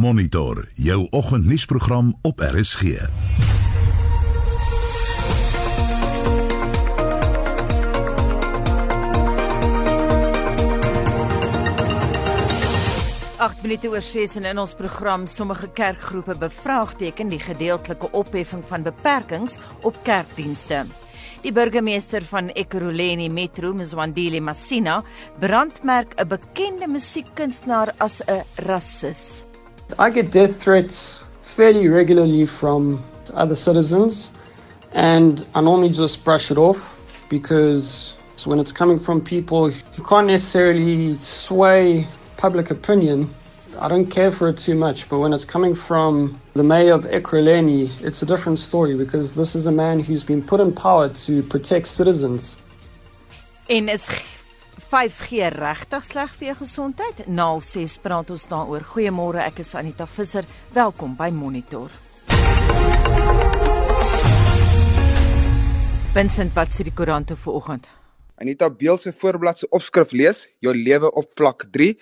Monitor jou oggendnuusprogram op RSG. Agt minute oor 6 en in ons program sommige kerkgroepe bevraagteken die gedeeltelike opheffing van beperkings op kerkdienste. Die burgemeester van Ekurhuleni Metro, Mzwandile Masina, brandmerk 'n bekende musiekkunstenaar as 'n rasis. I get death threats fairly regularly from other citizens and I normally just brush it off because when it's coming from people you can't necessarily sway public opinion. I don't care for it too much, but when it's coming from the mayor of Ekreleni, it's a different story because this is a man who's been put in power to protect citizens. En is 5G regtig sleg vir jou gesondheid? Na 6 praat ons daaroor. Goeiemôre, ek is Anita Visser. Welkom by Monitor. Vincent, wat sê die koerante vanoggend? Anita Beel se voorblad se opskrif lees: Jou lewe op vlak 3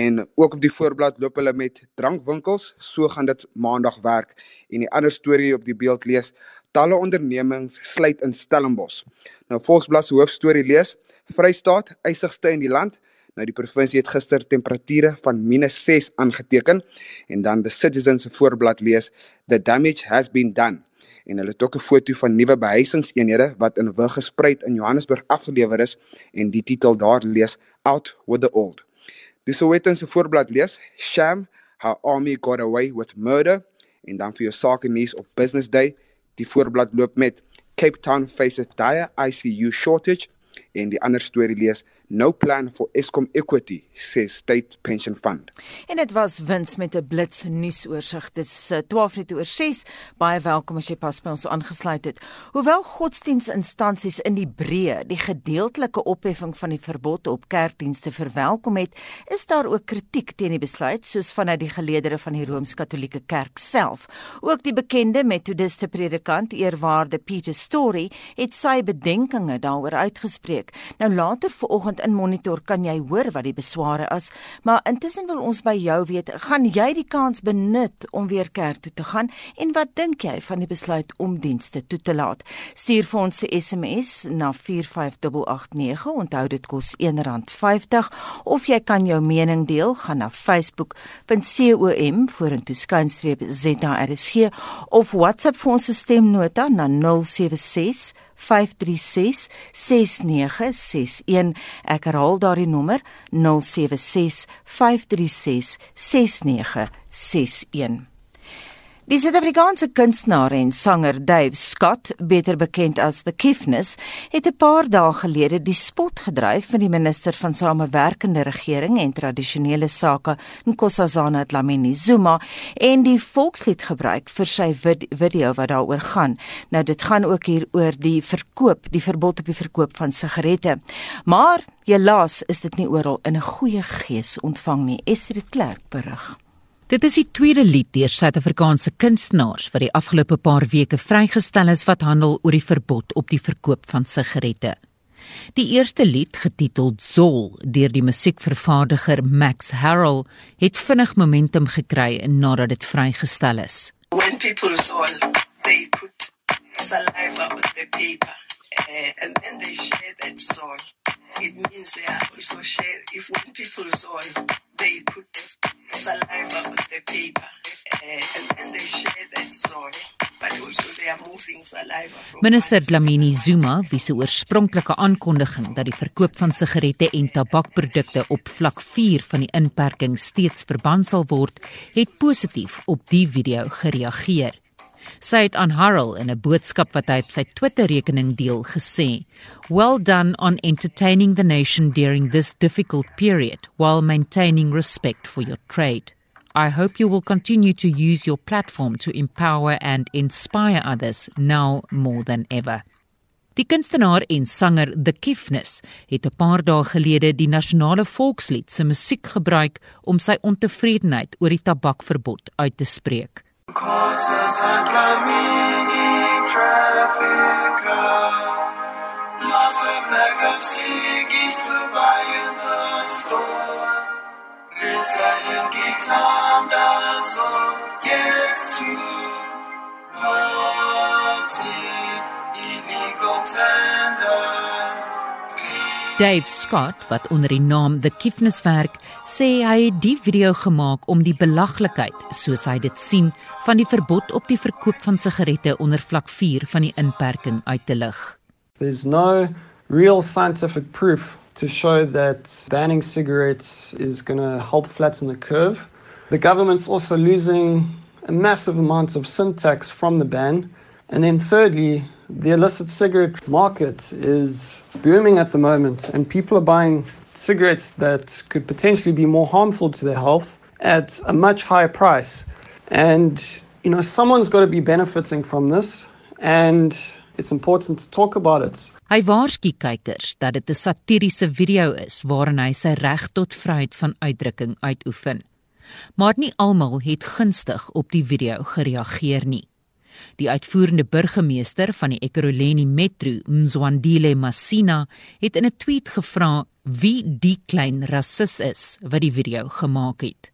en ook op die voorblad loop hulle met drankwinkels, so gaan dit maandag werk. En die ander storie op die beeld lees: Talle ondernemings sluit in Stellenbosch. Nou Volksblad se hoofstorie lees: Vrystaat eisigste in die land. Nou die provinsie het gister temperature van -6 aangeteken en dan the Citizen se voorblad lees: The damage has been done en hulle het ook 'n foto van nuwe behuisingseenhede wat in Wilgespruit in Johannesburg afgelewer is en die titel daar lees Out with the Old. Die Sowetan se voorblad lees Sham how army got away with murder en dan vir jou sake nuus op Business Day die voorblad loop met Cape Town faces dire ICU shortage en die ander storie lees no plan for Eskom equity says state pension fund. En dit was wins met 'n blits nuusoorseig. Dis 12 net oor 6. Baie welkom as jy pas by ons aangesluit het. Hoewel godsdienstinstansies in die breë die gedeeltelike opheffing van die verbod op kerkdienste verwelkom het, is daar ook kritiek teen die besluit soos vanuit die geleedere van die Rooms-Katolieke Kerk self. Ook die bekende metodiste predikant eerwaarde Peter Story het sy bedenkinge daaroor uitgespreek. Nou later vanoggend in monitor kan jy hoor wat die besware is, maar intussen wil ons by jou weet, gaan jy die kans benut om weer kerk toe te gaan? En wat dink jy van die besluit om dienste toe te laat? Stuur vir ons 'n SMS na 45889, onthou dit kos R1.50 of jy kan jou mening deel, gaan na facebook.com vorentoe skynstreep ZRSG of WhatsApp vir ons stemnota na 076 536 6961 ek herhaal daardie nommer 076 536 6961 Die Suid-Afrikaanse kunstenaar en sanger Dave Scott, beter bekend as The Kiffness, het 'n paar dae gelede die spot gedryf van die minister van Samewerkende Regering en Tradisionele Sake, Nkosazana Dlamini Zuma, en die volkslied gebruik vir sy vid video wat daaroor gaan. Nou dit gaan ook hier oor die verkoop, die verbod op die verkoop van sigarette. Maar helaas is dit nie oral in 'n goeie gees ontvang nie. Esri Clerk berig. Dit is die tweede lied deur Suid-Afrikaanse kunstenaars wat die afgelope paar weke vrygestel is wat handel oor die verbod op die verkoop van sigarette. Die eerste lied, getiteld Zol, deur die musiekvervaardiger Max Harrell, het vinnig momentum gekry nadat dit vrygestel is. When people soul, they put saliva on the paper uh, and then they share that soul. It means they are also share if when people soul, they put saliva on the paper uh, and they share that from Minister Dlamini Zuma wie se oorspronklike aankondiging dat die verkoop van sigarette en tabakprodukte op vlak 4 van die inperking steeds verbân sal word, het positief op die video gereageer. Sy het aan Harrell in 'n boodskap wat hy op sy Twitter-rekening deel gesê: "Well done on entertaining the nation during this difficult period while maintaining respect for your trade. I hope you will continue to use your platform to empower and inspire others now more than ever." Die kunstenaar en sanger The Kiffness het 'n paar dae gelede die nasionale volkslied se musiek gebruik om sy ontevredenheid oor die tabakverbod uit te spreek. Cosa santlamini traffica Latem legam to buy in the storm Listening gitam all Yes to Latin Dave Scott, wat onder die naam The Kiffness werk, sê hy het die video gemaak om die belaglikheid, soos hy dit sien, van die verbod op die verkoop van sigarette onder vlak 4 van die inperking uit te lig. There's no real scientific proof to show that banning cigarettes is going to help flatten the curve. The government's also losing a massive amounts of sin tax from the ban. And then thirdly, the illicit cigarette market is booming at the moment, and people are buying cigarettes that could potentially be more harmful to their health at a much higher price. And, you know, someone's got to be benefiting from this, and it's important to talk about it. Hy waarsku kykers dat dit 'n satiriese video is waarin hy sy reg tot vryheid van uitdrukking uitoefen. Maar nie almal het gunstig op die video gereageer nie. Die uitvoerende burgemeester van die Ekurhuleni Metro, Mzwandile Masina, het in 'n tweet gevra wie die klein rasis is wat die video gemaak het.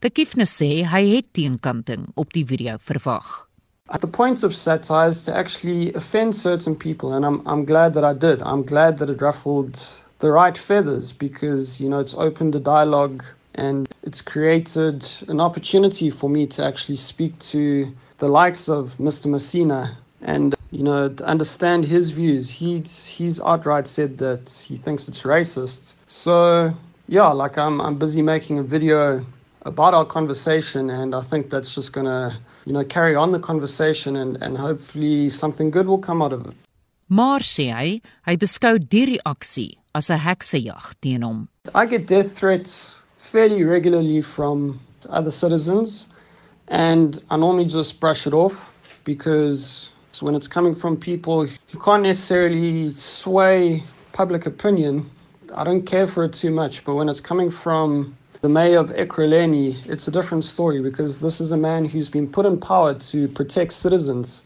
Die Kifnes sê hy het teenkanting op die video verwag. At the point of satire to actually offend certain people, and I'm I'm glad that I did. I'm glad that it ruffled the right feathers because you know it's opened a dialogue and it's created an opportunity for me to actually speak to the likes of Mr. Messina and you know understand his views. He's he's outright said that he thinks it's racist. So yeah, like I'm I'm busy making a video about our conversation, and I think that's just gonna you know carry on the conversation, and and hopefully something good will come out of it. Maar sê hy, hy beskou die reaksie as 'n heksejag teen hom. I get death threats fairly regularly from other citizens. And I normally just brush it off because when it's coming from people who can't necessarily sway public opinion, I don't care for it too much. But when it's coming from the mayor of Ekreleni, it's a different story because this is a man who's been put in power to protect citizens.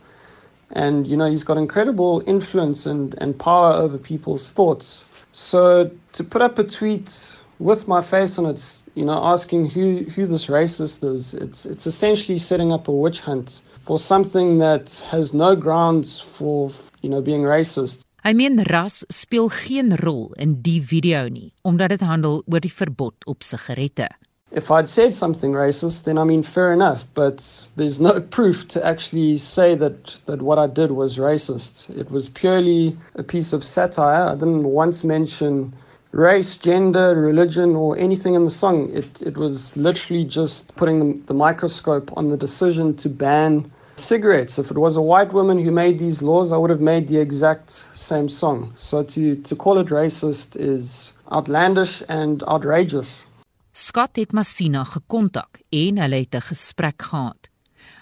And, you know, he's got incredible influence and, and power over people's thoughts. So to put up a tweet with my face on it, you know, asking who, who this racist is, it's, it's essentially setting up a witch hunt for something that has no grounds for, you know, being racist. Hy meen ras speel geen rol in die video nie, omdat dit handel oor die verbod op sigarette. If I'd said something racist, then I mean fair enough, but there's no proof to actually say that that what I did was racist. It was purely a piece of satire. I didn't once mention race, gender, religion, or anything in the song. It, it was literally just putting the, the microscope on the decision to ban cigarettes. If it was a white woman who made these laws, I would have made the exact same song. So to, to call it racist is outlandish and outrageous. Scott het Massina gekontak en hulle het 'n gesprek gehad.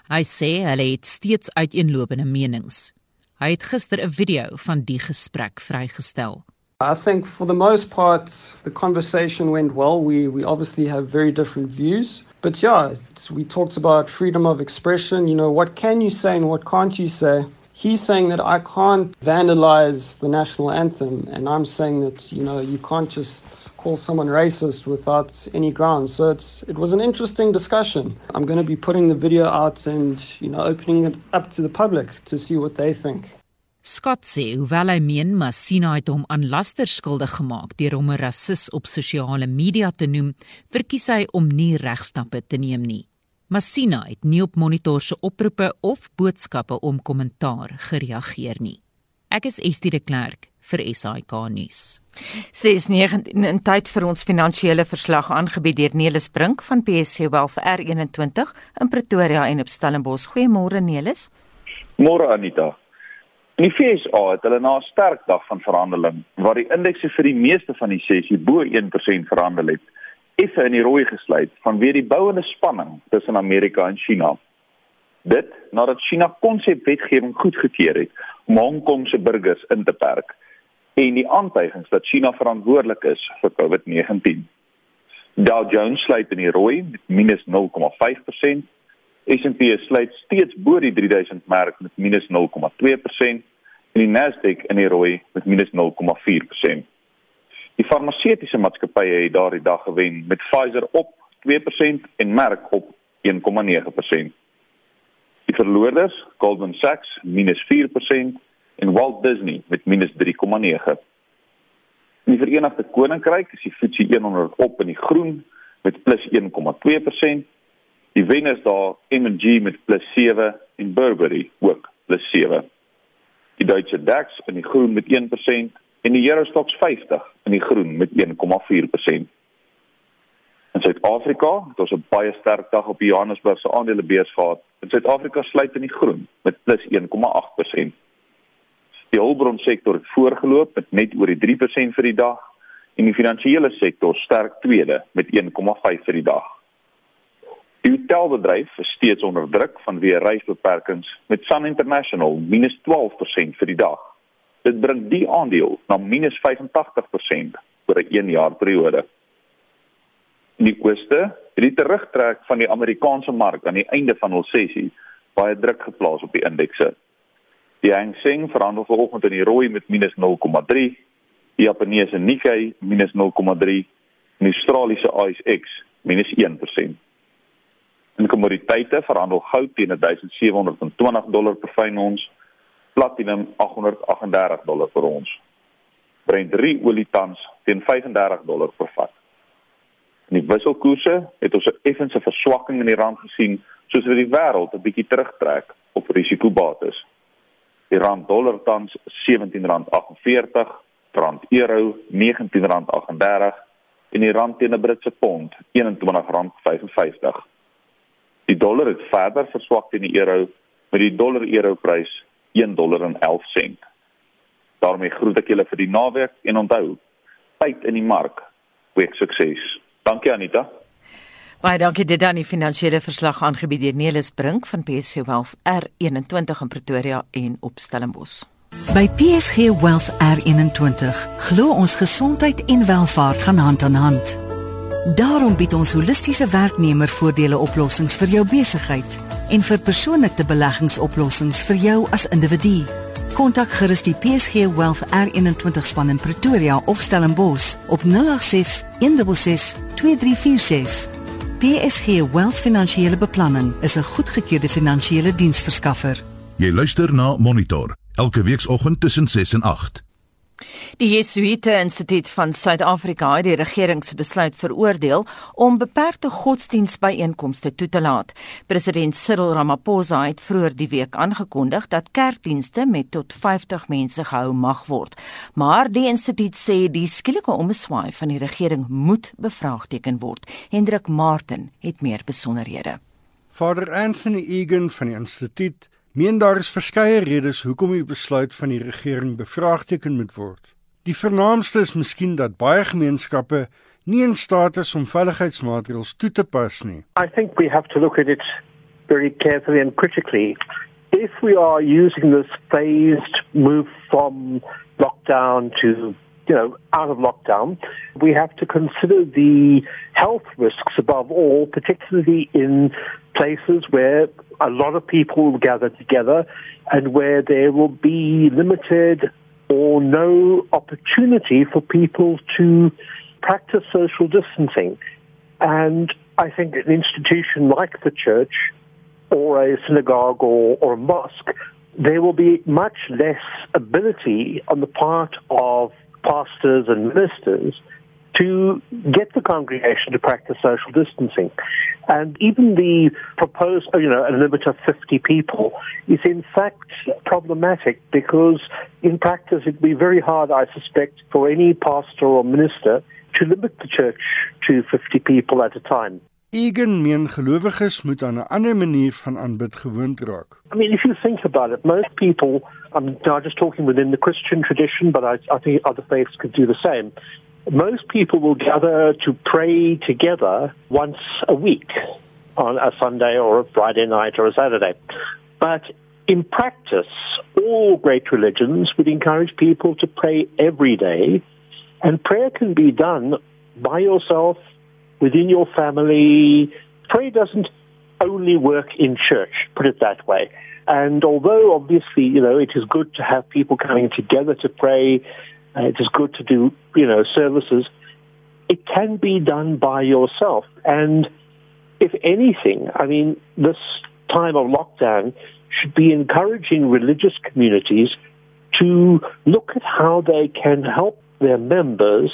Hy sê hulle het steeds uiteenlopende menings. Hy het gister 'n video van die gesprek vrygestel. I think for the most part, the conversation went well. We, we obviously have very different views. But yeah, we talked about freedom of expression. You know, what can you say and what can't you say? He's saying that I can't vandalize the national anthem, and I'm saying that you know you can't just call someone racist without any grounds. So it's it was an interesting discussion. I'm going to be putting the video out and you know opening it up to the public to see what they think. Scott sê hoewel hy meen Masina het hom aan laster skuldig gemaak deur hom 'n rasis op sosiale media te noem, verkies hy om nie regstappe te neem nie. Masina het nie op monitor se oproepe of boodskappe om kommentaar gereageer nie. Ek is Estie de Klerk vir SAK nuus. 6:19 in tyd vir ons finansiële verslag aangebied deur Nelis Brink van PSC Wealth R21 in Pretoria en op Stellenbosch. Goeiemôre Nelis. Môre Anita. In die FSA het hulle na 'n sterk dag van verhandeling waar die indekse vir die meeste van die sessie bo 1% verhandel het, effe in die rooi gesluit vanweë die bouende spanning tussen Amerika en China. Dit nadat China konsepwetgewing goedgekeur het om Hong Kong se burgers in te perk en die aantuigings dat China verantwoordelik is vir COVID-19. Dow Jones sluit in die rooi met -0,5%. S&P sluit steeds bo die 3000 merk met -0,2% en die Nasdaq in die rooi met -0,4%. Die farmaseutiese maatskappye het daardie dag gewen met Pfizer op 2% en Merck op 1,9%. Die verloorders, Goldman Sachs -4% en Walt Disney met -3,9%. In die Verenigde Koninkryk is die FTSE 100 op in die groen met plus 1,2%. Die wen is daar M&G met plus 7 en Burberry ook plus 7. Die Duitse DAX in die groen met 1% en die Euro Stoxx 50 in die groen met 1,4%. In Suid-Afrika het ons 'n baie sterk dag op die Johannesburg se aandelebeurs gehad. In Suid-Afrika sluit in die groen met plus 1,8%. Die hulpbron sektor het voorgeloop met net oor die 3% vir die dag en die finansiële sektor sterk tweede met 1,5 vir die dag. Die hotelbedryf is steeds onder druk vanweë reisbeperkings met Sun International minus 12% vir die dag. Dit bring die aandeel na minus 85% oor 'n 1 jaar periode in die ooste het die terugtrek van die Amerikaanse mark aan die einde van hul sessie baie druk geplaas op die indekse. Die Hang Seng verhandel vanoggend in die rooi met minus 0,3, die Japaneese Nikkei minus 0,3 en die Australiese ASX minus 1%. In kommoditeite verhandel goud teen 1720 dollar per fyn ons, platinum 838 dollar per ons. Brent olie tans teen 35 dollar per vat. In die wisselkoerse het ons 'n effense verswakking in die rand gesien, soos wat die wêreld 'n bietjie terugtrek op risikobates. Die rand dollar tans R17.48, rand euro R19.38 en die rand teen 'n Britse pond R21.55. Die dollar het verder verswak teen die euro met die dollar euro prys $1.11. daarmee groet ek julle vir die naweek en onthou, tyd in die mark, week sukses. Dankie Anita. Baie dankie dit dan die finansiële verslag aangebied deur Nelis Brink van PSG Wealth R21 in Pretoria en op Stellenbosch. By PSG Wealth R21 glo ons gesondheid en welfaart gaan hand aan hand. Daarom bied ons holistiese werknemervoordele oplossings vir jou besigheid en vir persoonlike beleggingsoplossings vir jou as individu. Kontak gerus die PSG Wealth R21 span in Pretoria of Stellenbosch op 086 166 2346. PSG Wealth Finansiële Beplanning is 'n goedgekeurde finansiële diensverskaffer. Jy luister na Monitor elke weekoggend tussen 6 en 8. Die Jesuite Instituut van Suid-Afrika het die regering se besluit veroordeel om beperkte godsdienstbyeenkomste toe te laat. President Cyril Ramaphosa het vroeër die week aangekondig dat kerkdienste met tot 50 mense gehou mag word. Maar die instituut sê die skielike omswaai van die regering moet bevraagteken word. Hendrik Martin het meer besonderhede. Vader Anthony Egan van die instituut meen daar is verskeie redes hoekom die besluit van die regering bevraagteken moet word. Die vernaamste is miskien dat baie gemeenskappe nie in staat is om veiligheidsmaatreëls toe te pas nie. I think we have to look at it very carefully and critically. If we are using this phased move from lockdown to you know, out of lockdown, we have to consider the health risks above all, particularly in places where a lot of people will gather together and where there will be limited or no opportunity for people to practice social distancing. And I think an institution like the church or a synagogue or, or a mosque, there will be much less ability on the part of pastors and ministers to get the congregation to practice social distancing. And even the proposed, you know, a limit of 50 people is in fact problematic because in practice it'd be very hard, I suspect, for any pastor or minister to limit the church to 50 people at a time. Egan meen gelowiges moet aan 'n ander manier van aanbid gewoond raak. I mean, if you think about it, most people, I'm just talking within the Christian tradition, but I, I think other faiths could do the same. Most people will gather to pray together once a week on a Sunday or a Friday night or a Saturday. But in practice, all great religions would encourage people to pray every day, and prayer can be done by yourself within your family. Prayer doesn't only work in church, put it that way. And although obviously, you know, it is good to have people coming together to pray, uh, it is good to do, you know, services, it can be done by yourself. And if anything, I mean, this time of lockdown should be encouraging religious communities to look at how they can help their members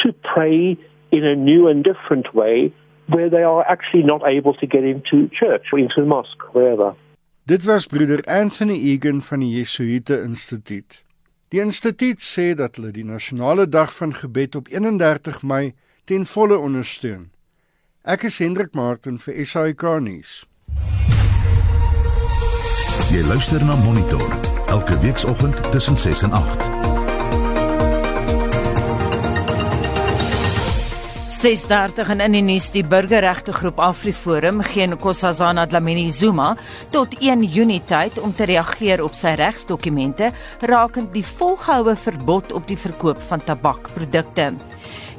to pray in a new and different way where they are actually not able to get into church or into the mosque, wherever. Dit was broeder Anthony Egan van die Jesuïte Instituut. Die instituut sê dat hulle die nasionale dag van gebed op 31 Mei ten volle ondersteun. Ek is Hendrik Martin vir SAK nuus. Jy luister na Monitor elke weekoggend tussen 6 en 8. 6:30 en in die nuus die burgerregte groep AfriForum gee Nkosazana Dlamini Zuma tot 1 Junie tyd om te reageer op sy regsdokumente rakend die volgehoue verbod op die verkoop van tabakprodukte.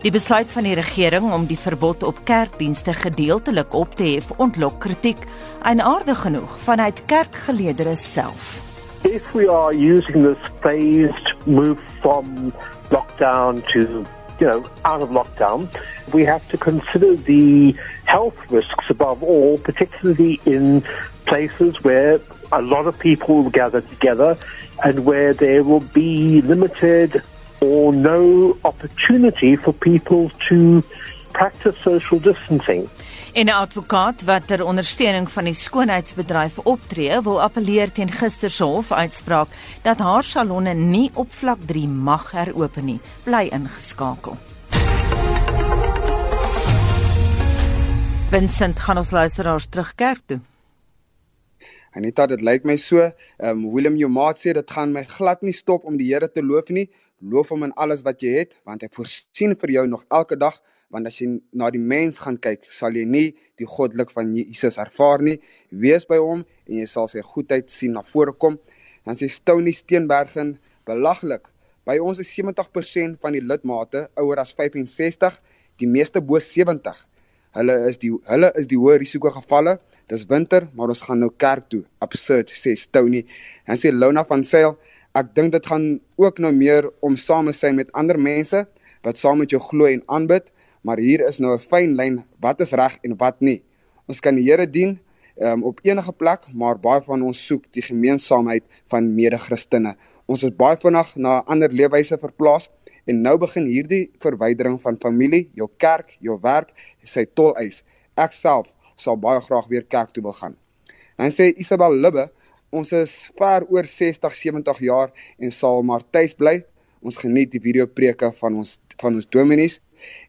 Die besluit van die regering om die verbod op kerkdienste gedeeltelik op te hef ontlok kritiek en aardig genoeg vanuit kerkgeleedere self. If we are using this phased move from lockdown to you know, out of lockdown, we have to consider the health risks above all, particularly in places where a lot of people will gather together and where there will be limited or no opportunity for people to practice social distancing. En 'n advokaat wat ter ondersteuning van die skoonheidsbedryf optree, wil appeleer teen gister se hofuitspraak dat haar salonne nie op vlak 3 mag heropen nie. Bly ingeskakel. Vincent gaan ons luisteraars terug kerk toe. Anita, dit lyk my so, ehm um, Willem jou maat sê dit gaan my glad nie stop om die Here te loof nie. Loof hom in alles wat jy het, want hy voorsien vir jou nog elke dag want as jy na die mens gaan kyk, sal jy nie die goddelik van Jesus ervaar nie. Wees by hom en jy sal sy goedheid sien na vore kom. Dan sê Stony Steenbergen, belaglik. By ons is 70% van die lidmate ouer as 65, die meeste bo 70. Hulle is die hulle is die hoë risiko gevalle. Dis winter, maar ons gaan nou kerk toe. Absurd sê Stony. Dan sê Lona van Sail, ek dink dit gaan ook nou meer om same te wees met ander mense wat saam met jou glo en aanbid maar hier is nou 'n fyn lyn wat is reg en wat nie. Ons kan die Here dien um, op enige plek, maar baie van ons soek die gemeenskapheid van mede-Christene. Ons is baie vinnig na 'n ander leefwyse verplaas en nou begin hierdie verwydering van familie, jou kerk, jou werk, sy toleis. Ek self sal baie graag weer kerk toe wil gaan. Dan sê Isabel Libbe, ons is ver oor 60, 70 jaar en sal maar tuis bly. Ons geniet die video preke van ons van ons dominees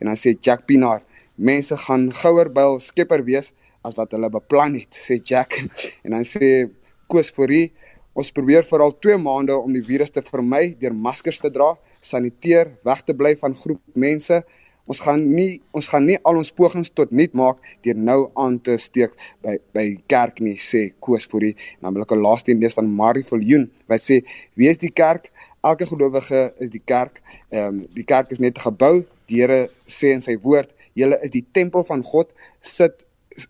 En dan sê Jack Pinaar, mense gaan gouer byl skepper wees as wat hulle beplan het, sê Jack. En dan sê Koos Fourie, ons probeer vir al 2 maande om die virus te vermy deur maskers te dra, saniteer, weg te bly van groep mense. Ons gaan nie ons gaan nie al ons pogings tot nut maak deur nou aan te steek by by kerk nie sê Koos Fourie. En dan wil ek 'n laaste een lees van Marie Viljoen wat sê: "Wie is die kerk? Elke gelowige is die kerk. Ehm um, die kerk is net 'n gebou, Die Here sê in sy woord, julle is die tempel van God. Sit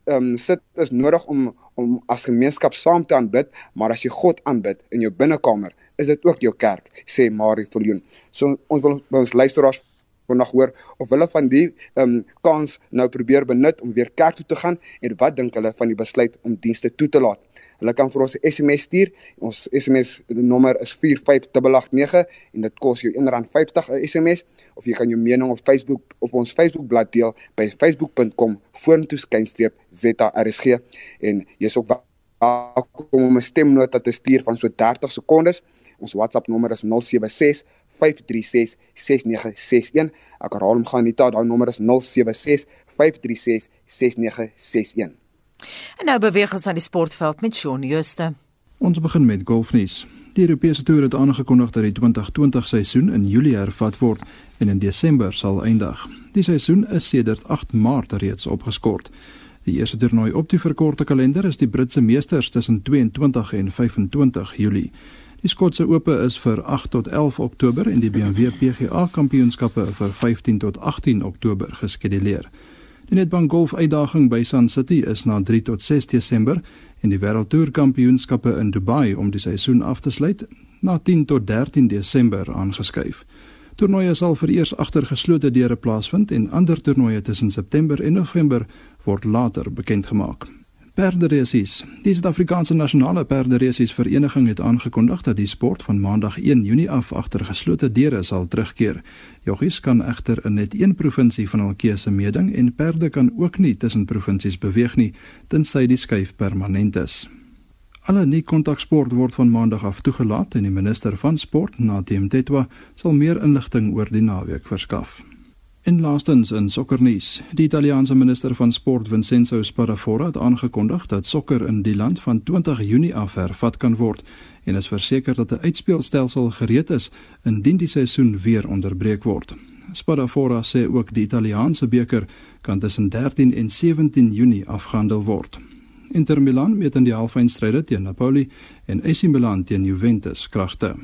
ehm um, sit is nodig om om as gemeenskap saam te aanbid, maar as jy God aanbid in jou binnekamer, is dit ook jou kerk, sê Marie Viljoen. So ons wil ons luisteraars vanaand hoor of hulle van die ehm um, kans nou probeer benut om weer kerk toe te gaan en wat dink hulle van die besluit om dienste toe te laat. Hulle kan vir ons 'n SMS stuur. Ons SMS nommer is 45889 en dit kos jou R1.50 'n SMS of jy kan jou mening op Facebook op ons Facebookblad deel by facebook.com vorentoeskynstreep ZRSG en jy's ook welkom om 'n stemnota te stuur van so 30 sekondes. Ons WhatsApp nommer is 076 536 6961. Ek herhaal hom gaan nie, daai nommer is 076 536 6961. En nou beweeg ons aan die sportveld met Shaun Jooste. Ons begin met golfnuus. Die Europese toer het aangekondig dat die 2020 seisoen in Julie hervat word en in Desember sal eindig. Die seisoen is sedert 8 Maart reeds opgeskort. Die eerste toernooi op die verkorte kalender is die Britse Meesters tussen 22 en 25 Julie. Die Skotse Ope is vir 8 tot 11 Oktober en die BMW PGA Kampioenskappe vir 15 tot 18 Oktober geskeduleer. Die Nedbank Golf uitdaging by Sun City is na 3 tot 6 Desember en die Wêreldtoer Kampioenskappe in Dubai om die seisoen af te sluit na 10 tot 13 Desember aangeskuif. Toernooie sal vereers agter geslote deure plaasvind en ander toernooie tussen September en November word later bekend gemaak. Perderesies. Die Suid-Afrikaanse Nasionale Perderesies Vereniging het aangekondig dat die sport van Maandag 1 Junie af agter geslote deure sal terugkeer. Joggies kan egter in net een provinsie van hul keuse meeding en perde kan ook nie tussen provinsies beweeg nie tensy die skuif permanent is. Alle nie kontaksport word van Maandag af toegelaat en die minister van sport, Nadim Tetwa, sal meer inligting oor die naweek verskaf. En laastens in sokkernuus. Die Italiaanse minister van sport Vincenzo Spadafora het aangekondig dat sokker in die land van 20 Junie af hervat kan word en is verseker dat 'n uitspeelstelsel gereed is indien die seisoen weer onderbreek word. Spadafora sê ook die Italiaanse beker kan tussen 13 en 17 Junie afgehandel word. Inter Milan met in die halfeindstryde teen Napoli en AC Milan teen Juventus kragte.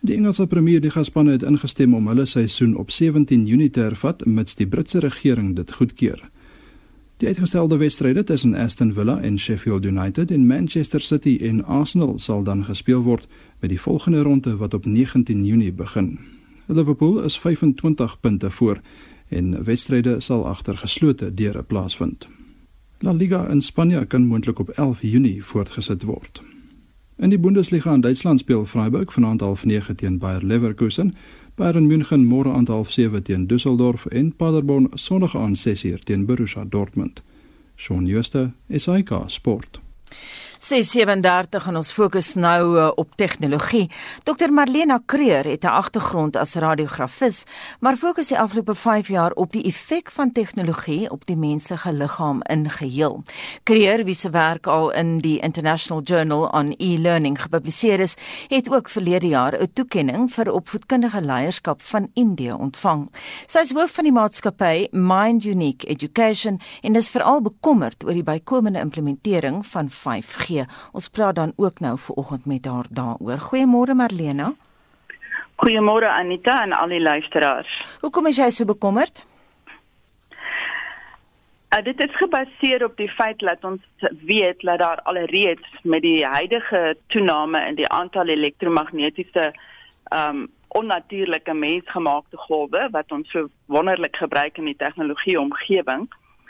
Die Engelse premier die gaspanne het ingestem om hulle seisoen op 17 Junie te hervat mits die Britse regering dit goedkeur. Die uitgestelde wedstryde tussen Aston Villa en Sheffield United en Manchester City en Arsenal sal dan gespeel word met die volgende ronde wat op 19 Junie begin. Liverpool is 25 punte voor en wedstryde sal agter geslote deure plaasvind. La Liga in Spanje kan moontlik op 11 Junie voortgesit word. In die Bundesliga in Duitsland speel Freiburg vanaand half 9 teen Bayer Leverkusen, Bayern München môre aand half 7 teen Düsseldorf en Paderborn Sondag aand 6uur teen Borussia Dortmund. Shaun Schuster, SAK Sport. 637 en ons fokus nou uh, op tegnologie. Dr Marlena Creer het 'n agtergrond as radiografis, maar fokus die afgelope 5 jaar op die effek van tegnologie op die menslike liggaam in geheel. Creer, wie se werk al in die International Journal on E-Learning gepubliseer is, het ook verlede jaar 'n toekenning vir opvoedkundige leierskap van Indië ontvang. Sy is hoof van die maatskappy Mind Unique Education en is veral bekommerd oor die bykomende implementering van 5G gee. Ons praat dan ook nou ver oggend met haar daaroor. Goeiemôre Marlena. Goeiemôre Anita en al die luisteraars. Hoekom is jy so bekommerd? Uh, dit is gebaseer op die feit dat ons weet dat daar alreeds met die huidige toename in die aantal elektromagnetiese um onnatuurlike mensgemaakte golwe wat ons so wonderlik gebruik in die tegnologie omgewing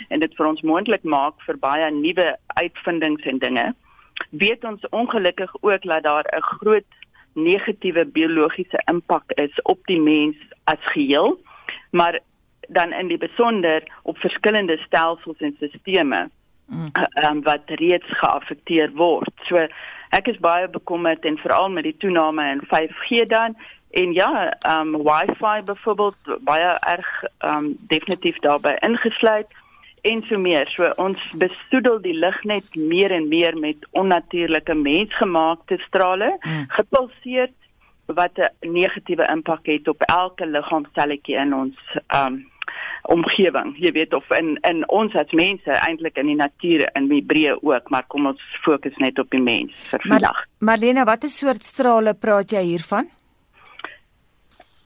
en dit vir ons moontlik maak vir baie nuwe uitvindings en dinge weet ons ongelukkig ook dat daar 'n groot negatiewe biologiese impak is op die mens as geheel, maar dan in die besonder op verskillende stelsels en stelsels mm. um, wat reeds geaffekteer word. So ek is baie bekommerd en veral met die toename in 5G dan en ja, ehm um, Wi-Fi byvoorbeeld baie erg ehm um, definitief daarbey ingesluit en so meer. So ons besoedel die lig net meer en meer met onnatuurlike mensgemaakte strale hmm. gepulseer wat 'n negatiewe impak het op elke liggaamselletjie in ons um omgewing. Jy weet of in in ons as mense eintlik in die natuur in die breë ook, maar kom ons fokus net op die mens vir vandag. Maar, Marlena, watter soort strale praat jy hiervan?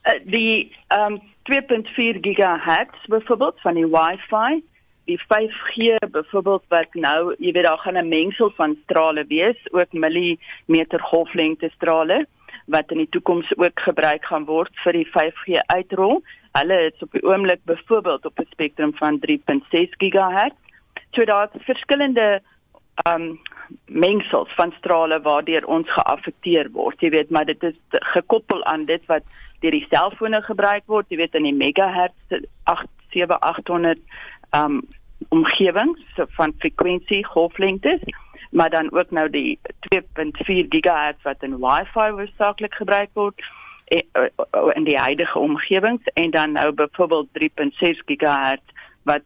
Uh, die um 2.4 GHz byvoorbeeld van die Wi-Fi die 5G byvoorbeeld wat nou, jy weet daar gaan 'n mengsel van strale wees, ook millimeter golflengte strale wat in die toekoms ook gebruik gaan word vir die 5G uitrol. Hulle is op die oomblik byvoorbeeld op 'n spektrum van 3.6 GHz. So daar's verskillende um mengsels van strale waardeur ons geaffekteer word. Jy weet, maar dit is gekoppel aan dit wat deur die selfone gebruik word, jy weet in die megahertz 87800 um omgewings van frekwensie golflengtes maar dan ook nou die 2.4 GHz wat in Wi-Fi hoofsaaklik gebruik word eh, eh, in die huidige omgewings en dan nou byvoorbeeld 3.6 GHz wat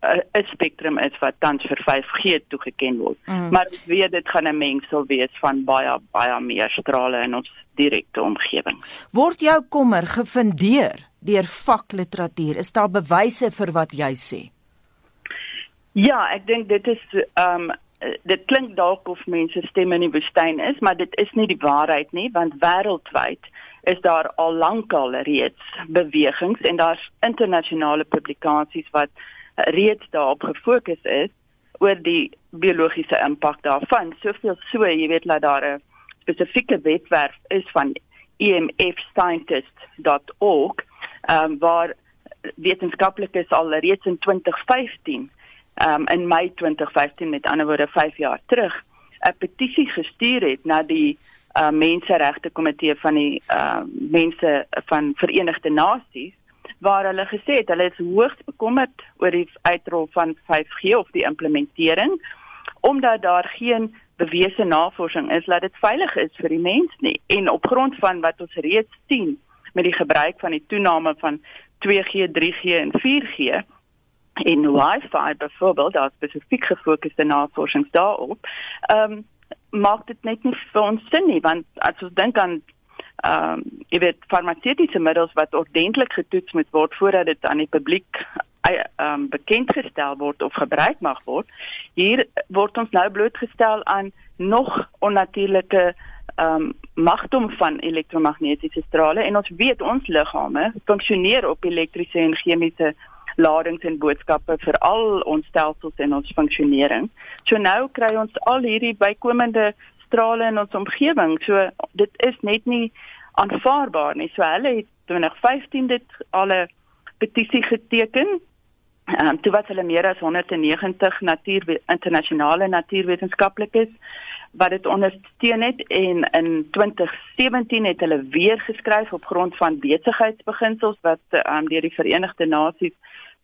eh, 'n spektrum is wat tans vir 5G toegeken word. Mm. Maar ek weet dit gaan 'n mengsel wees van baie baie meer strale in ons direkte omgewing. Word jou kommer gefundeer deur vakliteratuur? Is daar bewyse vir wat jy sê? Ja, ek dink dit is ehm um, dit klink dalk of mense stemme in die woestyn is, maar dit is nie die waarheid nie, want wêreldwyd is daar al lankal reeds bewegings en daar's internasionale publikasies wat reeds daarop gefokus is oor die biologiese impak daarvan. Soveel so, jy weet dat daar 'n spesifieke webwerf is van emfscientist.org, ehm um, waar wetenskaplikes al reeds in 2015 um, in Mei 2015 met ander woorde 5 jaar terug 'n petisie gestuur het na die uh, menseregte komitee van die uh, mense van Verenigde Nasies waar hulle gesê het hulle is hoogs bekommerd oor die uitrol van 5G of die implementering omdat daar geen bewese navorsing is dat dit veilig is vir die mens nie. En op grond van wat ons reeds sien met die gebruik van die toename van 2G, 3G en 4G en Wi-Fi byvoorbeeld daar spesifiek gefokusde navorsing daarop ehm um, maak dit net nie vir ons sin nie want as ons dink aan ehm um, jy weet farmaseutiese middels wat ordentlik getoets moet word voordat dit aan die publiek ehm um, bekendgestel word of gebruik mag word. Hier word ons nou blootgestel aan nog onnatuurlike ehm um, magdom van elektromagnetiese strale en ons weet ons liggame funksioneer op elektriese en chemiese ladings en boodskappe vir al ons stelsels en ons funksionering. So nou kry ons al hierdie bykomende strale in ons omgewing. So dit is net nie aanvaarbaar nie. So hulle het 2015 dit alle petisie geteken. Ehm um, toe was hulle meer as 190 natuur internasionale natuurwetenskaplikes wat dit ondersteun het en in 2017 het hulle weer geskryf op grond van besigheidsbeginsels wat um, deur die Verenigde Nasies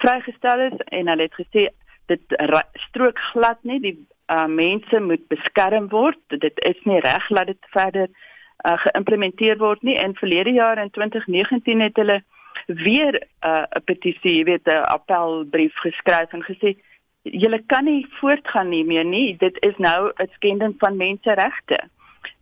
vrygestel is en hulle het gesê dit strook glad nie die uh, mense moet beskerm word dit is nie reg dat dit verder uh, geïmplementeer word nie en verlede jaar in 2019 het hulle weer 'n uh, petisie, jy weet 'n appelbrief geskryf en gesê julle kan nie voortgaan nie meer nie. Dit is nou 'n skending van menseregte.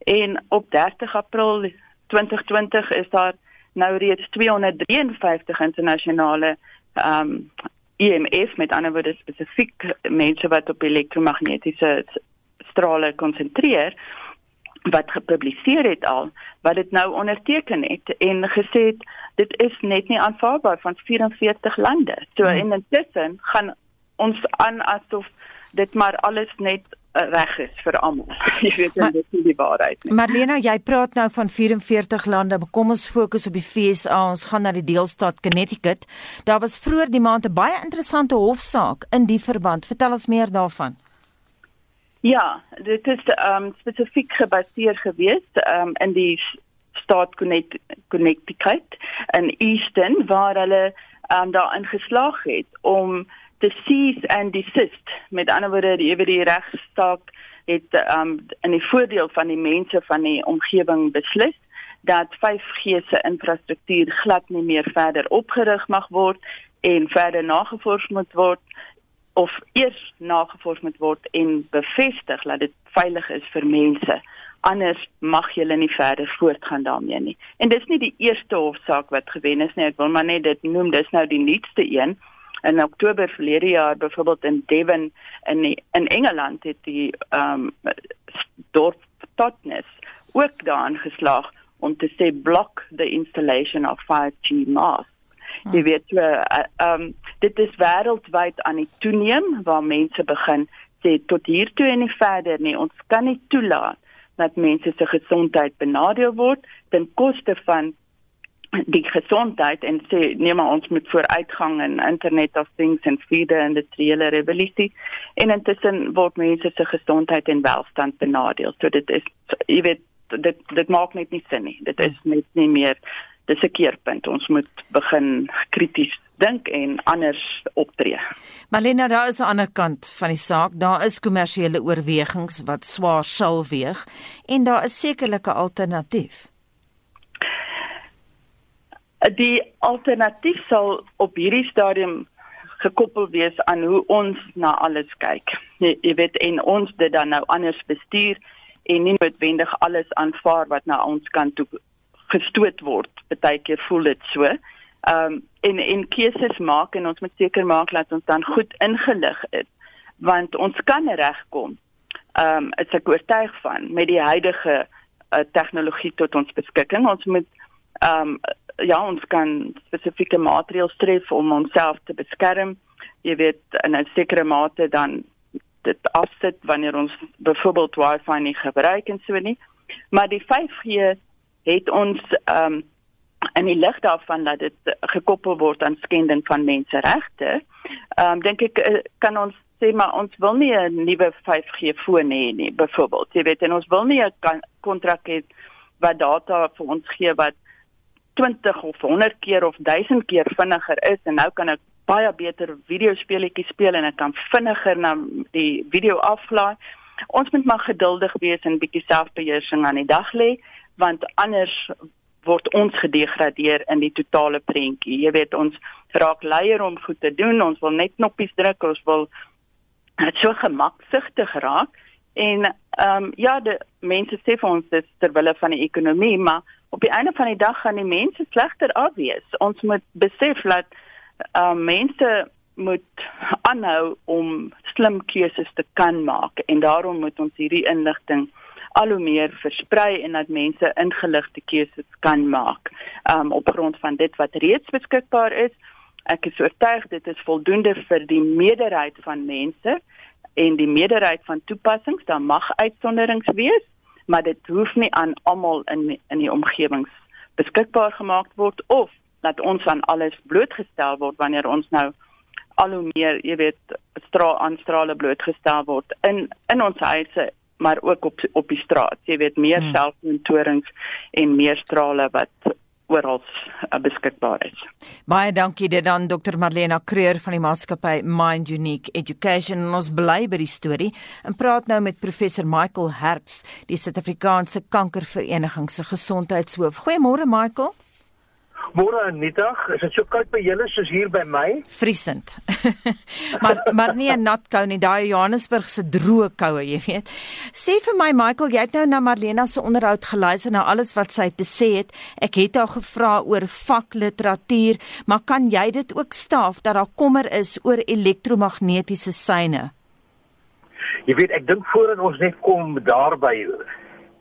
En op 30 April 2020 is daar nou reeds 253 internasionale ehm um, EMF met ander woorde spesifiek mense wat op elektromagnetiese strale konsentreer wat gepubliseer het al wat dit nou onderteken het en gesê het dit is net nie aanvaarbaar van 44 lande. So hmm. en intussen gaan ons aan asof dit maar alles net reg is vir almal. Jy weet maar, dit is die waarheid nie. Marlena, jy praat nou van 44 lande. Kom ons fokus op die FSA. Ons gaan na die deelstaat Connecticut. Daar was vroeër die maand 'n baie interessante hofsaak in die verband. Vertel ons meer daarvan. Ja, dit is um spesifiek gebaseer gewees um in die staat Connecticut in Easton waar hulle um daarin geslaag het om te cease and desist met ander woorde die ewe die regstaak het um die voordeel van die mense van die omgewing beslis dat 5G se infrastruktuur glad nie meer verder opgerig mag word en verder nagevors moet word of eers nagevors moet word en bevestig dat dit veilig is vir mense. Anders mag jy nie verder voortgaan daarmee nie. En dis nie die eerste hofsaak wat gewen is nie. Ek wil maar net dit noem, dis nou die nuutste een. In Oktober verlede jaar byvoorbeeld in Devon in die, in Engeland het die ehm um, dorp Totnes ook daarin geslaag om te sê block the installation of 5G masts. Jy hmm. weet so ehm uh, um, dit is wêreldwyd aan die toeneem waar mense begin sê tot hier toe en nie verder nie. Ons kan nie toelaat dat mense se gesondheid benadeel word ten koste van die gesondheid en sê nee maar ons moet vooruitgang in internet of things en feeder en die triele revolusie en intussen word mense se gesondheid en welstand benadeel. So dit is jy weet dit dit maak net nie sin nie. Dit is net nie meer dis 'n keerpunt. Ons moet begin krities dink en anders optree. Malena, daar is 'n ander kant van die saak. Daar is kommersiële oorwegings wat swaar sal weeg en daar is sekerlik 'n alternatief. Die alternatief sal op hierdie stadium gekoppel wees aan hoe ons na alles kyk. Jy, jy weet en ons dit dan nou anders bestuur en nie noodwendig alles aanvaar wat na ons kant toe gestoot word. Partykeer voel dit so. Ehm um, en en keuses maak en ons moet seker maak dat ons dan goed ingelig is want ons kan regkom. Ehm um, is ek oortuig van met die huidige uh, tegnologie tot ons beskikking. Ons moet ehm um, ja, ons kan spesifieke maatreëls tref om onsself te beskerm. Jy weet in 'n sekere mate dan dit afsit wanneer ons byvoorbeeld wifi nie gebruik en so nie. Maar die 5G het ons ehm um, in die lig daarvan dat dit gekoppel word aan skending van menseregte, ehm um, dink ek eh, kan ons sê maar ons wil nie 'n nuwe 5G foon hê nie, byvoorbeeld. Jy weet, en ons wil nie 'n kontrak hê wat data vir ons gee wat 20 of 100 keer of 1000 keer vinniger is en nou kan ek baie beter videospeletjies speel en ek kan vinniger na die video aflaai. Ons moet maar geduldig wees en bietjie selfbeheersing aan die dag lê want anders word ons gedegradeer in die totale prentjie. Jy weet ons raak leier om goed te doen. Ons wil net knoppies druk. Ons wil dit so gemaksigtig raak. En ehm um, ja, die mense sê vir ons dis ter wille van die ekonomie, maar op die einde van die dag gaan die mense slegter afwees. Ons moet besef dat um, mense moet aanhou om slim keuses te kan maak en daarom moet ons hierdie inligting al hoe meer versprei en dat mense ingeligte keuses kan maak um, op grond van dit wat reeds beskikbaar is. Ek is oortuig dit is voldoende vir die meerderheid van mense en die meerderheid van toepassings. Daar mag uitsonderings wees, maar dit hoef nie aan almal in in die omgewings beskikbaar gemaak word of dat ons aan alles blootgestel word wanneer ons nou al hoe meer, jy weet, straal aanstrale blootgestel word in in ons huise maar ook op op die straat. Jy weet meer hmm. selfmontorings en meer strale wat oral uh, beskikbaar is. Baie dankie dit dan Dr Marlena Kreur van die maatskappy Mind Unique Education. Ons bly by die storie en praat nou met professor Michael Herbs, die Suid-Afrikaanse Kankervereniging se gesondheidshoof. Goeiemôre Michael. Môre middag, is dit so koud by julle soos hier by my? Vriesend. maar maar nie 'n nat kou nie, daai Johannesburg se droë koue, jy weet. Sê vir my Michael, jy het nou na Marlena se onderhoud geluister na alles wat sy te sê het. Ek het haar gevra oor vakliteratuur, maar kan jy dit ook staaf dat daar kommer is oor elektromagnetiese seine? Jy weet, ek dink voordat ons net kom daarby,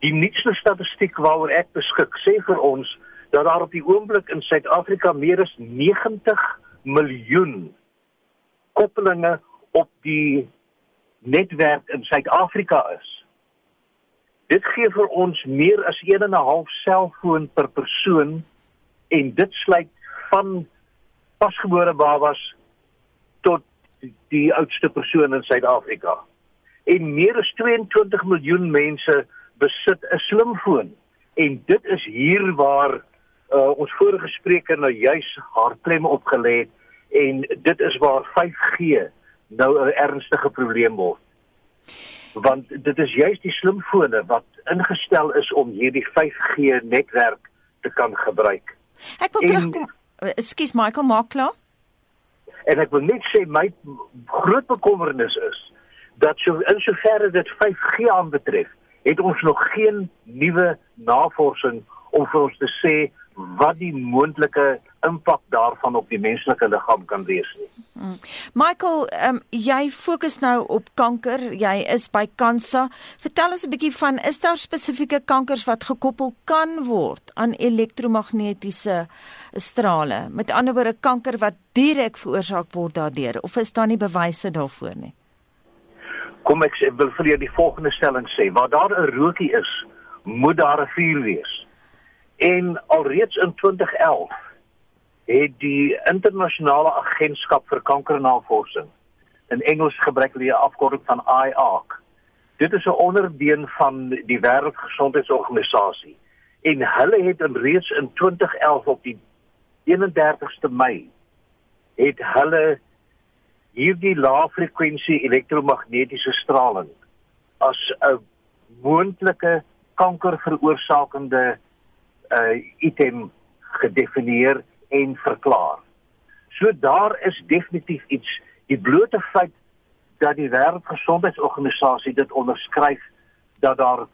die nuutste statistiek waaroor ek beskik, sê vir ons dat daar op die oomblik in Suid-Afrika meer as 90 miljoen koppelinge op die netwerk in Suid-Afrika is. Dit gee vir ons meer as 1 en 'n half selfoon per persoon en dit sluit van pasgebore babas tot die oudste persoon in Suid-Afrika. En meer as 22 miljoen mense besit 'n slimfoon en dit is hier waar uh, ons vorige spreker nou juis haar klem opgelê het en dit is waar 5G nou 'n ernstige probleem word. Want dit is juis die slimfone wat ingestel is om hierdie 5G netwerk te kan gebruik. Ek wil terugkom. Ekskuus Michael, maak klaar. En ek wil net sê my groot bekommernis is dat so in soverre dit 5G aanbetref, het ons nog geen nuwe navorsing om vir ons te sê wat die moontlike impak daarvan op die menslike liggaam kan wees nie. Hmm. Michael, um, jy fokus nou op kanker. Jy is by Kansa. Vertel ons 'n bietjie van is daar spesifieke kankers wat gekoppel kan word aan elektromagnetiese strale? Met ander woorde kanker wat direk veroorsaak word daardeur of is daar nie bewyse daarvoor nie? Kom ek wil vir jou die volgende stelling sê. Waar daar 'n rokie is, moet daar 'n vuur wees. En alreeds in 2011 het die internasionale agentskap vir kankernavorsing in Engels gebruik hulle 'n afkorting van IARC. Dit is 'n onderbeen van die Wêreldgesondheidsorganisasie en hulle het in reeds in 2011 op die 31ste Mei het hulle hierdie laafrekwensie elektromagnetiese straling as 'n moontlike kankerveroorsakende uh item gedefinieer en verklaar. So daar is definitief iets die blote feit dat die wêreldgesondheidsorganisasie dit onderskryf dat daar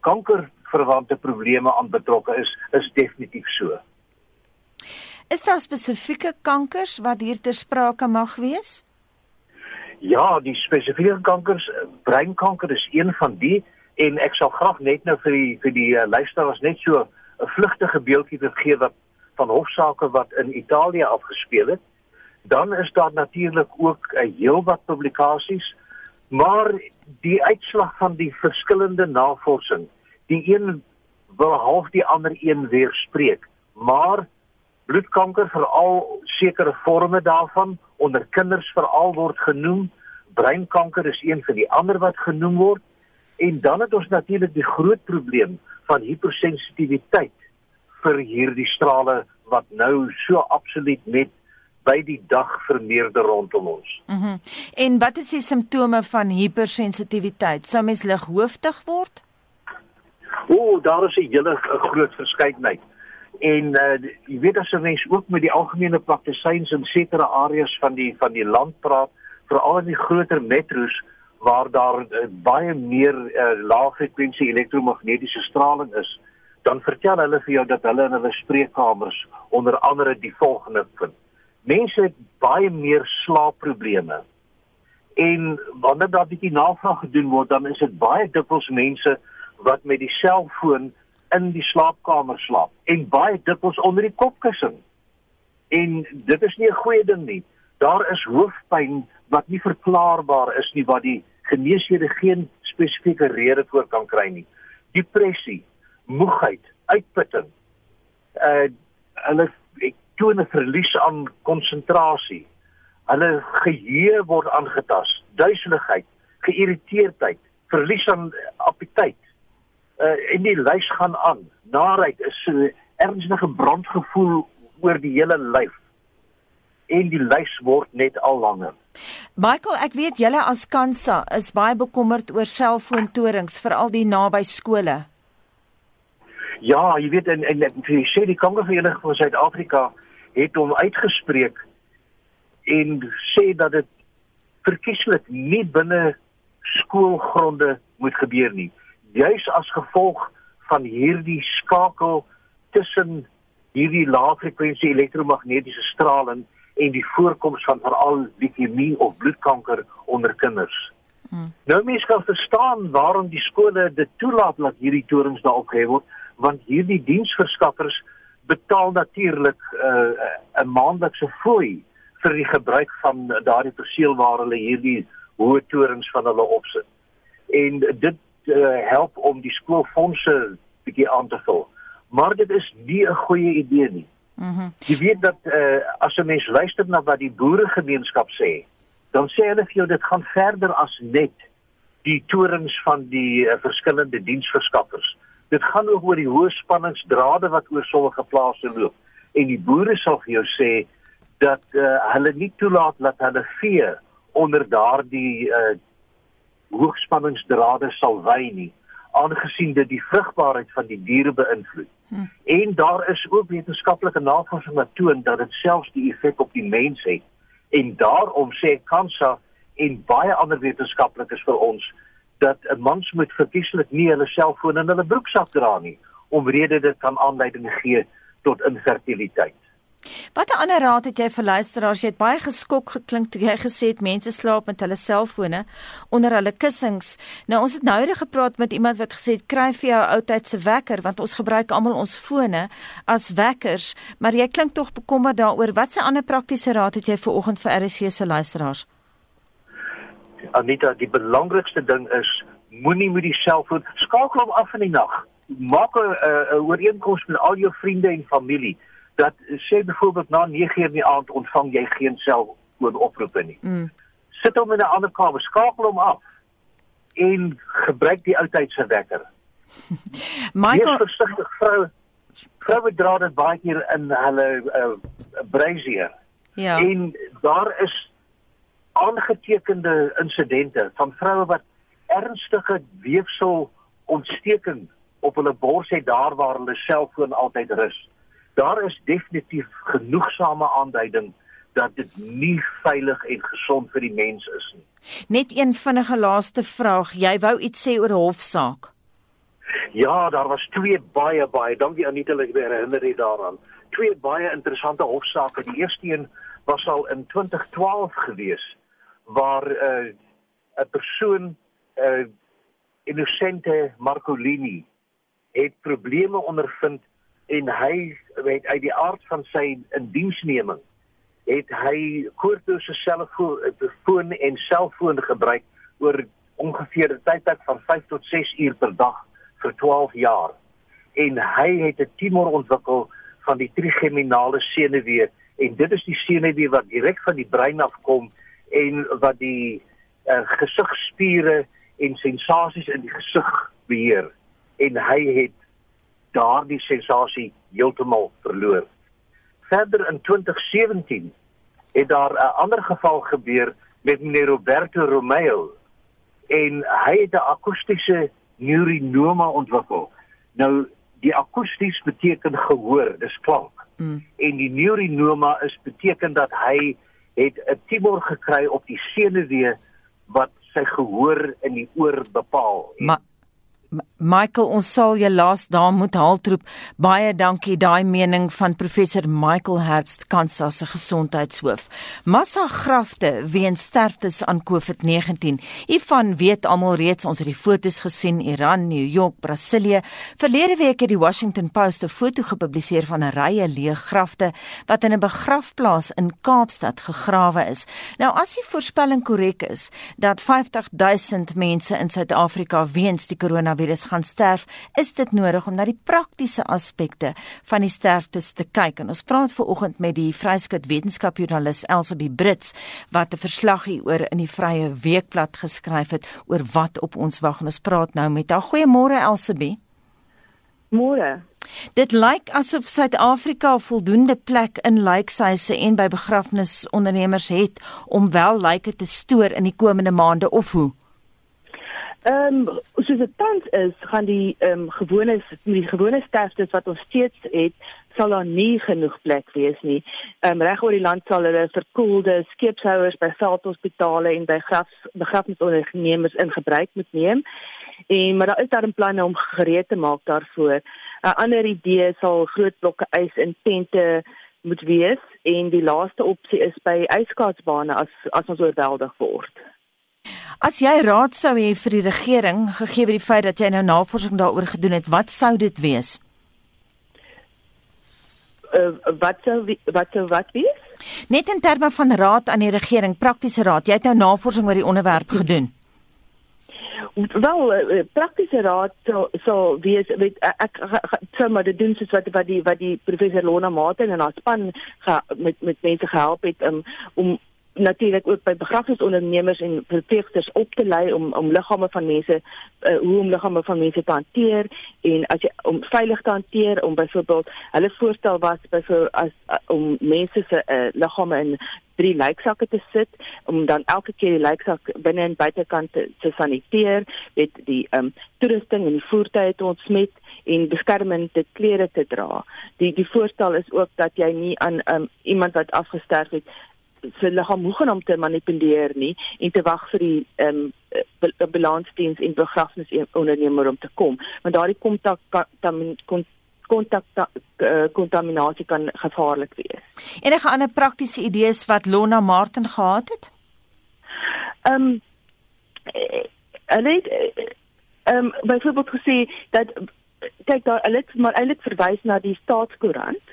kankerverwante probleme aan betrokke is, is definitief so. Is daar spesifieke kankers wat hier ter sprake mag wees? Ja, die spesifieke kankers, breinkanker is een van die en ek sal graag net nou vir die vir die uh, luisteraars net so 'n vlugtige beeldjie te gee wat van hofsaake wat in Italië afgespeel het. Dan is daar natuurlik ook 'n uh, heelwat publikasies, maar die uitslag van die verskillende navorsing, die een wil half die ander een weerspreek, maar bloedkanker veral sekere forme daarvan onder kinders veral word genoem Breinkanker is een van die ander wat genoem word. En dan het ons natuurlik die groot probleem van hipersensitiwiteit vir hierdie strale wat nou so absoluut net by die dag vermeerder rondom ons. Mhm. Mm en wat is die simptome van hipersensitiwiteit? Sou mens lighooftig word? O, oh, daar is 'n hele groot verskeidenheid. En uh jy weet as 'n mens ook met die algemene praktisyns in sekere areas van die van die land praat, veral in die groter metro's waar daar uh, baie meer uh, laagfrekwensie elektromagnetiese straling is, dan vertel hulle vir jou dat hulle in hulle spreekkamers onder andere die volgende vind mense het baie meer slaapprobleme. En wanneer daar bietjie navraag gedoen word, dan is dit baie dikwels mense wat met die selfoon in die slaapkamer slaap en baie dikwels onder die kopkussing. En dit is nie 'n goeie ding nie. Daar is hoofpyn wat nie verklaarbaar is nie wat die geneeshede geen spesifieke rede vir kan kry nie. Depressie, moegheid, uitputting. Uh hulle toon 'n verlies aan konsentrasie. Hulle geheue word aangetast, duiseligheid, geïrriteerdheid, verlies aan appetyd. Uh en die lys gaan aan. Naarheid is uh, ernstige brandgevoel oor die hele lyf. En die lys word net al langer. Michael, ek weet julle as Kansa is baie bekommerd oor selfoontorings veral die naby skole. Ja, jy weet en en jy sê die Kongovereniging van Suid-Afrika het hom uitgespreek en sê dat dit verkieslik nie binne skoolgronde moet gebeur nie juis as gevolg van hierdie skakel tussen hierdie laagfrekwensie elektromagnetiese straling en die voorkoms van veral leukemie of bloedkanker onder kinders. Hmm. Nou mense kan verstaan waarom die skole dit toelaat dat hierdie torings daar opgehef word want hierdie diensverskaffers betaal natuurlik 'n uh, 'n maandelikse fooi vir die gebruik van daardie perseel waar hulle hierdie hoë torings van hulle opsit. En dit uh, help om die skoolfondse bietjie aan te vul. Maar dit is nie 'n goeie idee nie. Mhm. Jy weet dat uh, as 'n mens luister na wat die boeregemeenskap sê, dan sê hulle vir jou dit gaan verder as net die torings van die uh, verskillende diensverskaffers. Dit gaan ook oor die hoë spanningsdrade wat oor sommige plase loop. En die boere sal vir jou sê dat uh, hulle nie toelaat dat hulle vee onder daardie uh, hoogspanningsdrade sal wy nie aangesien dit die vrugbaarheid van die diere beïnvloed. Hm. En daar is ook wetenskaplike navorsing wat toon dat dit selfs die effek op die mens het. En daarom sê Kansa en baie ander wetenskaplikes vir ons dat 'n mens moet verkieslik nie hulle selfoon in hulle broeksak dra nie omrede dit kan aanleiding gee tot infertiliteit. Watter ander raad het jy vir luisteraars? Jy het baie geskok geklink toe jy gesê het mense slaap met hulle selfone onder hulle kussings. Nou ons het nou eendag gepraat met iemand wat gesê het kry vir jou ou tyd se wekker want ons gebruik almal ons fone as wekkers, maar jy klink tog bekommerd daaroor. Watse ander praktiese raad het jy vir oggend vir RSC se luisteraars? Anita, die belangrikste ding is moenie met die selfoon skakel hom af in die nag. Maak 'n uh, ooreenkoms met al jou vriende en familie dat sê byvoorbeeld na 9:00 in die aand ontvang jy geen selfoon oproepe nie. Mm. Sit hom in 'n ander kamer, skakel hom af en gebruik die oudtydse wekker. Michael versigtig vrou vroue dra dit baie keer in hulle uh, brazier. Ja. En daar is aangetekende insidente van vroue wat ernstige weefsel ontsteking op hulle bors het daar waar hulle selfoon altyd rus. Daar is definitief genoegsame aanduiding dat dit nie veilig en gesond vir die mens is nie. Net een vinnige laaste vraag. Jy wou iets sê oor 'n hofsaak? Ja, daar was twee baie baie, dankie Anita, ek herinner dit daaraan. Twee baie interessante hofsaake. Die eerste een was al in 2012 gewees waar 'n uh, 'n persoon uh Innocente Marcolini het probleme ondervind en hy weet uit die aard van sy indiensneming het hy koortose selfoon en selfoon gebruik oor ongeveer 'n tydperk van 5 tot 6 uur per dag vir 12 jaar. En hy het 'n tumor ontwikkel van die trigeminale senuwee en dit is die senuwee wat direk van die brein afkom en wat die uh, gesigspiere en sensasies in die gesig beheer. En hy het daardie sensasie heeltemal verloor. Verder in 2017 het daar 'n ander geval gebeur met meneer Roberto Romeo en hy het 'n akoestiese neurinoma ontwikkel. Nou die akoesties beteken gehoor, dis klank. Mm. En die neurinoma is beteken dat hy het 'n tumor gekry op die senuwee wat sy gehoor in die oor bepaal. Maar Michael, ons sal jou laas daar moet haltroep. Baie dankie daai mening van professor Michael Herbst, Kansas se gesondheidshoof. Massa grafte weens sterftes aan COVID-19. Ivan weet almal reeds ons het die fotos gesien Iran, New York, Brasilië. Verlede week het die Washington Post 'n foto gepubliseer van 'n rye leë grafte wat in 'n begrafplaas in Kaapstad gegrawe is. Nou as die voorspelling korrek is dat 50 000 mense in Suid-Afrika weens die coronavirus virus gaan sterf, is dit nodig om na die praktiese aspekte van die sterftes te kyk. En ons praat ver oggend met die vryskut wetenskapjoernalis Elsabie Brits wat 'n verslag hieroor in die Vrye Weekblad geskryf het oor wat op ons wag. En ons praat nou met haar. Goeiemôre Elsabie. Môre. Dit lyk asof Suid-Afrika voldoende plek in lijkhuise en by begrafnisondernemers het om wel lyke te stoor in die komende maande of hoe? Ehm um, soos dit tans is, gaan die ehm um, gewone die gewone sterftes wat ons steeds het, sal daar nie genoeg plek wees nie. Ehm um, reg oor die land sal hulle verkoelde skeepshouers by veldhospitale en by graf begrafnisondernemers in gebruik moet neem. En maar daar is daar 'n plan om gereed te maak daarvoor. 'n Ander idee sal groot blokke ys in tente moet wees en die laaste opsie is by ijskaatsbane as as ons oorweldig word. As jy raad sou hê vir die regering gegee die feit dat jy nou navorsing daaroor gedoen het, wat sou dit wees? Uh, wat sou wat sou wat wees? Net in terme van raad aan die regering, praktiese raad. Jy het nou navorsing oor die onderwerp gedoen. Wel, uh, praktiese raad sou sou wees weet ek sou maar dit doen soos wat wat die wat die professor Lona Martin en haar span ga, met met mense gehelp het um, om natuurlik ook by begrafnisondernemers en verpleegsters op te lei om om liggame van mense uh, hoe om liggame van mense te hanteer en as jy om veilig te hanteer om byvoorbeeld hulle voorstel was byvoorbeeld as uh, om mense se uh, liggame in drie lijksakke te sit om dan elke keer die lijksak binne en buitekant te, te saniteer met die um, toerusting en die voertuie te ontsmet en beskermende klere te dra. Die die voorstel is ook dat jy nie aan um, iemand wat afgesterf het se liggaam hoegenaam te manipuleer nie en te wag vir die ehm um, balansdiens en begrafnisondernemer om te kom want daardie kontak kontak kontaminasie kan gevaarlik wees. Enige ander praktiese idees wat Lona Martin gehad het? Ehm um, hulle het ehm um, byvoorbeeld gesê dat kyk daar hulle het maar eintlik verwys na die staatskoerant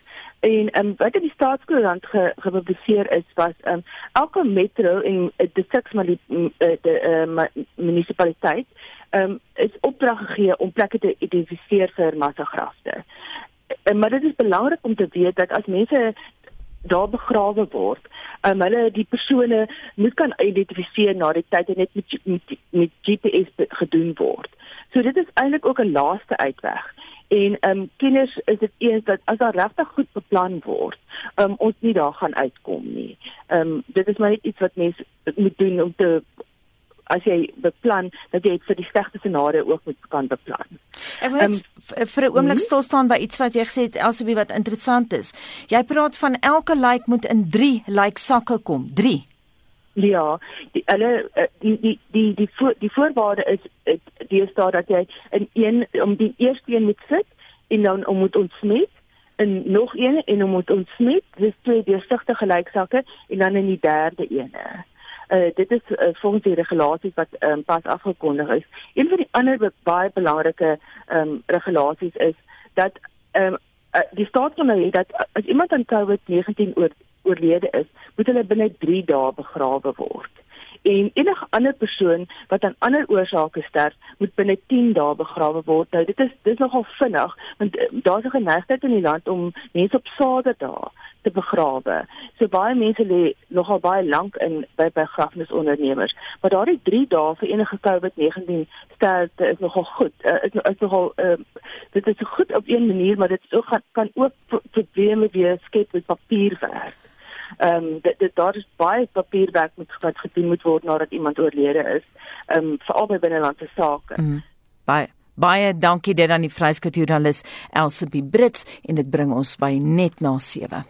En um, wat in die staatskoerant ge, gepubliseer is was um, elke metro en uh, die seks maar die uh, die uh, munisipaliteit ehm um, is opdrag gegee om plekke te identifiseer vir massagrafte. Uh, maar dit is belangrik om te weet dat as mense daar begrawe word, um, hulle die persone moet kan identifiseer na die tyd en net met met, met GPS gedoen word. So dit is eintlik ook 'n laaste uitweg. En ehm um, kenners is dit eens dat as daar regtig goed beplan word, ehm um, ons nie daar gaan uitkom nie. Ehm um, dit is maar net iets wat mense moet doen om te as jy beplan dat jy vir die slegste scenario ook moet kan beplan. Ek wil um, vir 'n oomblik hmm? stil staan by iets wat jy gesê het Elsabie wat interessant is. Jy praat van elke like moet in 3 like sakke kom. 3. Ja, die hulle eh, die die die die voor, die voorwaarde is die is daar dat jy in een om die eerste een moet sit en dan om moet ontsmet en nog een en om moet ontsmet, dis twee deursigtige gelyksakke en dan in die derde een. Uh dit is uh, volgens die regulasies wat um, pas afgekondig is. Een van die ander baie belangrike ehm um, regulasies is dat ehm um, die staat kan nou hê dat as iemand aan COVID-19 oor oorlede is, moet hulle binne 3 dae begrawe word. En enige ander persoon wat aan ander oorsake sterf, moet binne 10 dae begrawe word. Nou dit is dis nogal vinnig want uh, daar's 'n geneigtheid in die land om mense op Saterdag te begrawe. So baie mense lê nogal baie lank in by begrafnisondernemers. Maar daardie 3 dae vir enige COVID-19 sterfte is nogal goed. Uh, is, is nogal uh, dit is goed op 'n manier, maar dit ook, kan ook probleme weer skep met papierwerk. Ehm um, dit, dit daar is baie papierwerk moet wat gedoen moet word nadat iemand oorlede is. Ehm um, veral by binnelandse sake. Mm, baie baie dankie dit aan die vryskutjoernalis Elsie Brits en dit bring ons by net na 7.